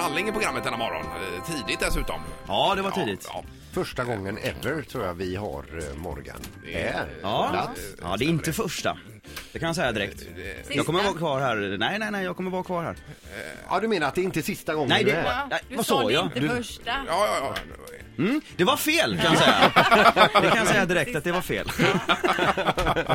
Alling i programmet denna morgon. Eh, Tidigt dessutom. Ja, det var tidigt. Ja, Första gången ever tror jag vi har eh, Morgan här. Ja, Plats. ja det är inte första. Det kan jag säga direkt. Jag kommer vara kvar här. Nej, nej, nej, jag kommer vara kvar här. Ja, du menar att det inte är sista gången Nej, du det- är här? Nej, du vad sa sa det jag? inte Du- första. ja, ja. ja. Mm, det var fel kan jag säga. Det kan jag säga direkt att det var fel.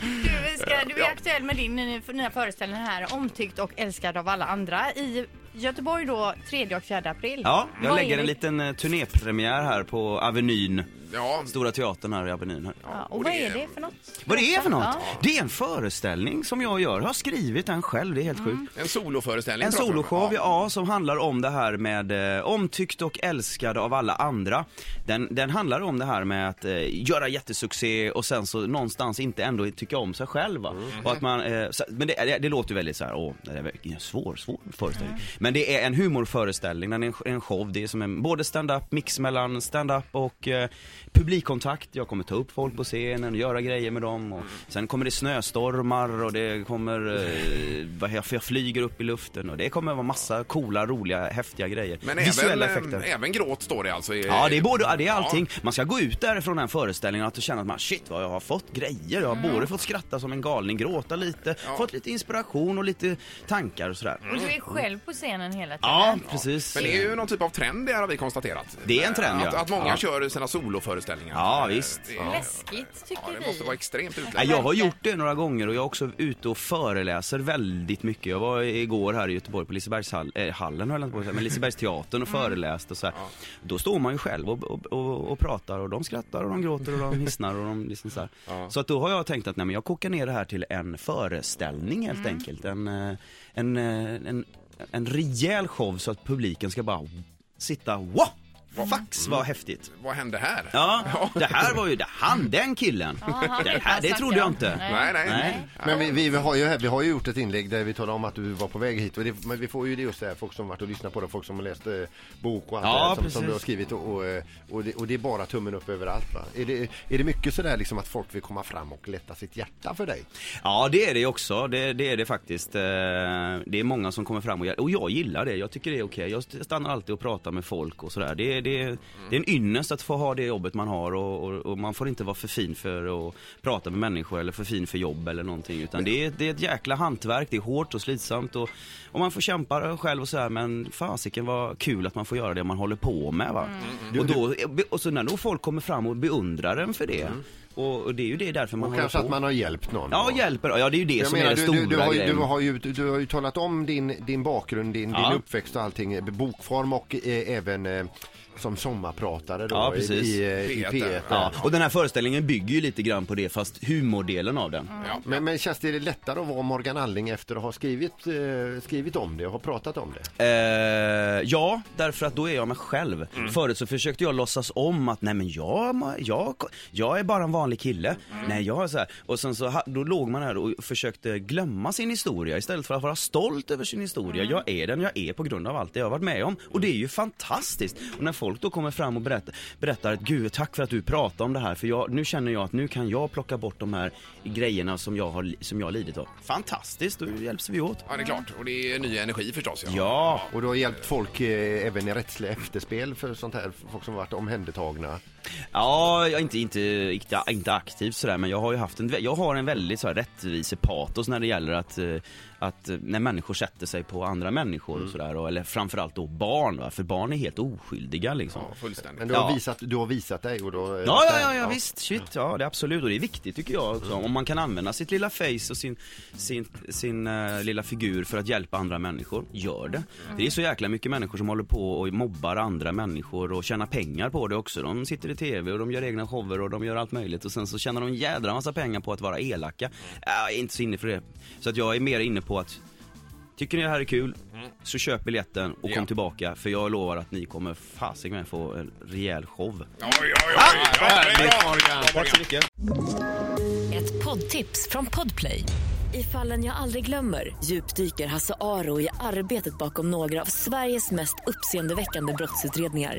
Du, ska, du är aktuell med din nya- nya föreställning här, Omtyckt och älskad av alla andra i Göteborg då 3 och 4 april. Ja, jag lägger en liten eh, turnépremiär här på Avenyn. Ja. Stora teatern här i Avenyn. Här. Ja, och vad är det för något? Vad det är för något? Ja. Det är en föreställning som jag gör. Jag har skrivit den själv, det är helt sjukt. En soloföreställning. En soloshow, ja, som handlar om det här med eh, omtyckt och älskad av alla andra. Den, den handlar om det här med att eh, göra jättesuccé och sen så någonstans inte ändå tycka om sig själv. Va? Och att man, eh, så, men det, det, det låter ju väldigt så här, åh, det är verkligen svår, svår föreställning. Men det är en humorföreställning, den är en, en show, det är som en både stand-up, mix mellan stand-up och eh, publikkontakt. Jag kommer ta upp folk på scenen och göra grejer med dem. Och sen kommer det snöstormar och det kommer, eh, jag flyger upp i luften och det kommer vara massa coola, roliga, häftiga grejer. Men Visuella även, effekter. eh, även gråt står det alltså. i- Ja, det är både, ja, det är allting. Ja. Man ska gå ut därifrån den här föreställningen och känna att man, shit vad jag har fått grejer. Jag har både fått skratta som en galning, gråta lite, fått lite inspiration och lite tankar och sådär. Och du är själv på scenen hela tiden? Ja, precis. Men det är ju någon typ av trend det här har vi konstaterat. Det är en trend, ja. Att, att många Ja. kör sina soloföreställningar. Ja, visst. Det är- Läskigt tycker Ja, det vi. måste vara extremt utländska. jag har gjort det några gånger och jag är också ute och föreläser väldigt mycket. Jag var igår här i Göteborg på Lisebergshallen, äh, hallen höll jag inte på att säga, men Lisebergsteatern och föreläste och så här. Då står man ju själv och, och, och, och pratar och de skrattar och de gråter och de hissnar och de liksom så här. Så att då har jag tänkt att nej, men jag kokar ner det här till en föreställning helt enkelt. En, eh, en, eh, en, en rejäl show så att publiken ska bara sitta wow! Fax vad häftigt! Vad hände här? Ja, det här var ju, det, han den killen! Han det, här, det jag trodde jag inte. Nej, nej. Nej. Men vi, vi, har ju, vi har ju gjort ett inlägg där vi talar om att du var på väg hit. Och det, men vi får ju det just det här, folk som varit och lyssnat på det, folk som har läst eh, bok och allt Ja, det här som, precis. som du har skrivit. Och, och, eh, och, det, och det är bara tummen upp överallt va? Är det, är det mycket sådär liksom att folk vill komma fram och lätta sitt hjärta för dig? Ja det är det också, det, det är det faktiskt. Eh, Det är många som kommer fram och, och jag gillar det, jag tycker det är okej. Jag stannar alltid och pratar med folk och sådär. Det, det, det är en ynnest att få ha det jobbet man har och, och, och man får inte vara för fin för att prata med människor eller för fin för jobb eller någonting. Utan det är, det är ett jäkla hantverk, det är hårt och slitsamt och, och man får kämpa själv och sådär men fasiken vad kul att man får göra det man håller på med va. Och, då, och så när då folk kommer fram och beundrar en för det. Och, och det är ju det därför man Och kanske på. att man har hjälpt någon? Ja, hjälper. Ja, det är ju det Jag som menar, är den du, stora du, du, har ju, grejen. du, har ju, du har ju talat om din, din bakgrund, din, Ja. din uppväxt och allting, bokform och eh, även eh, som sommarpratare då Ja, i, precis. i, eh, i P1 P1. där. Ja, och den här föreställningen bygger ju lite grann på det, fast humordelen av den. Ja. Men, men känns det lättare att vara Morgan Alling efter att ha skrivit, eh, skrivit om det och ha pratat om det? Eh, ja, därför att då är jag mig själv. Förut så försökte jag låtsas om att nej men jag, jag, jag är bara en vanlig kille. Nej jag är så här. Och sen så då låg man här och försökte glömma sin historia istället för att vara stolt över sin historia. Jag är den jag är på grund av allt det jag har varit med om. Och det är ju fantastiskt. Och när folk då kommer fram och berättar, berättar att gud tack för att du pratar om det här för jag, nu känner jag att nu kan jag plocka bort de här grejerna som jag har, som jag har lidit av. Fantastiskt, då hjälps vi åt. ja, det är klart. Och det är ny energi förstås. Ja. Ja, Och du har hjälpt folk eh, även i rättsliga efterspel för sånt här, folk som varit omhändertagna. Ja, jag är inte, inte, inte, inte aktivt sådär men jag har ju haft en, jag har en väldigt så här rättvisepatos när det gäller att, eh, att eh, när människor sätter sig på andra människor och sådär, eller framförallt då barn va, för barn är helt oskyldiga liksom. Ja, fullständigt. Men du har, Ja. visat, du har visat dig och då... Ja, ja, ja, ja visst, shit, ja det är absolut och det är viktigt tycker jag också. Om man kan använda sitt lilla face och sin, sin, sin eh, lilla figur för att hjälpa andra människor, gör det. Det är så jäkla mycket människor som håller på och mobbar andra människor och tjänar pengar på det också. De sitter i TV och de gör egna shower och de gör allt möjligt och sen så tjänar de en jädra massa pengar på att vara elaka. Jag är inte så inne för det. Så att jag är mer inne på att Tycker ni det här är kul, så köp biljetten och kom Ja. tillbaka för jag lovar att ni kommer fasiken få en rejäl show. Oj, oj, oj! Ja, det är bra. Tack så mycket. Ett poddtips från Podplay. I fallen jag aldrig glömmer djupdyker Hasse Aro i arbetet bakom några av Sveriges mest uppseendeväckande brottsutredningar.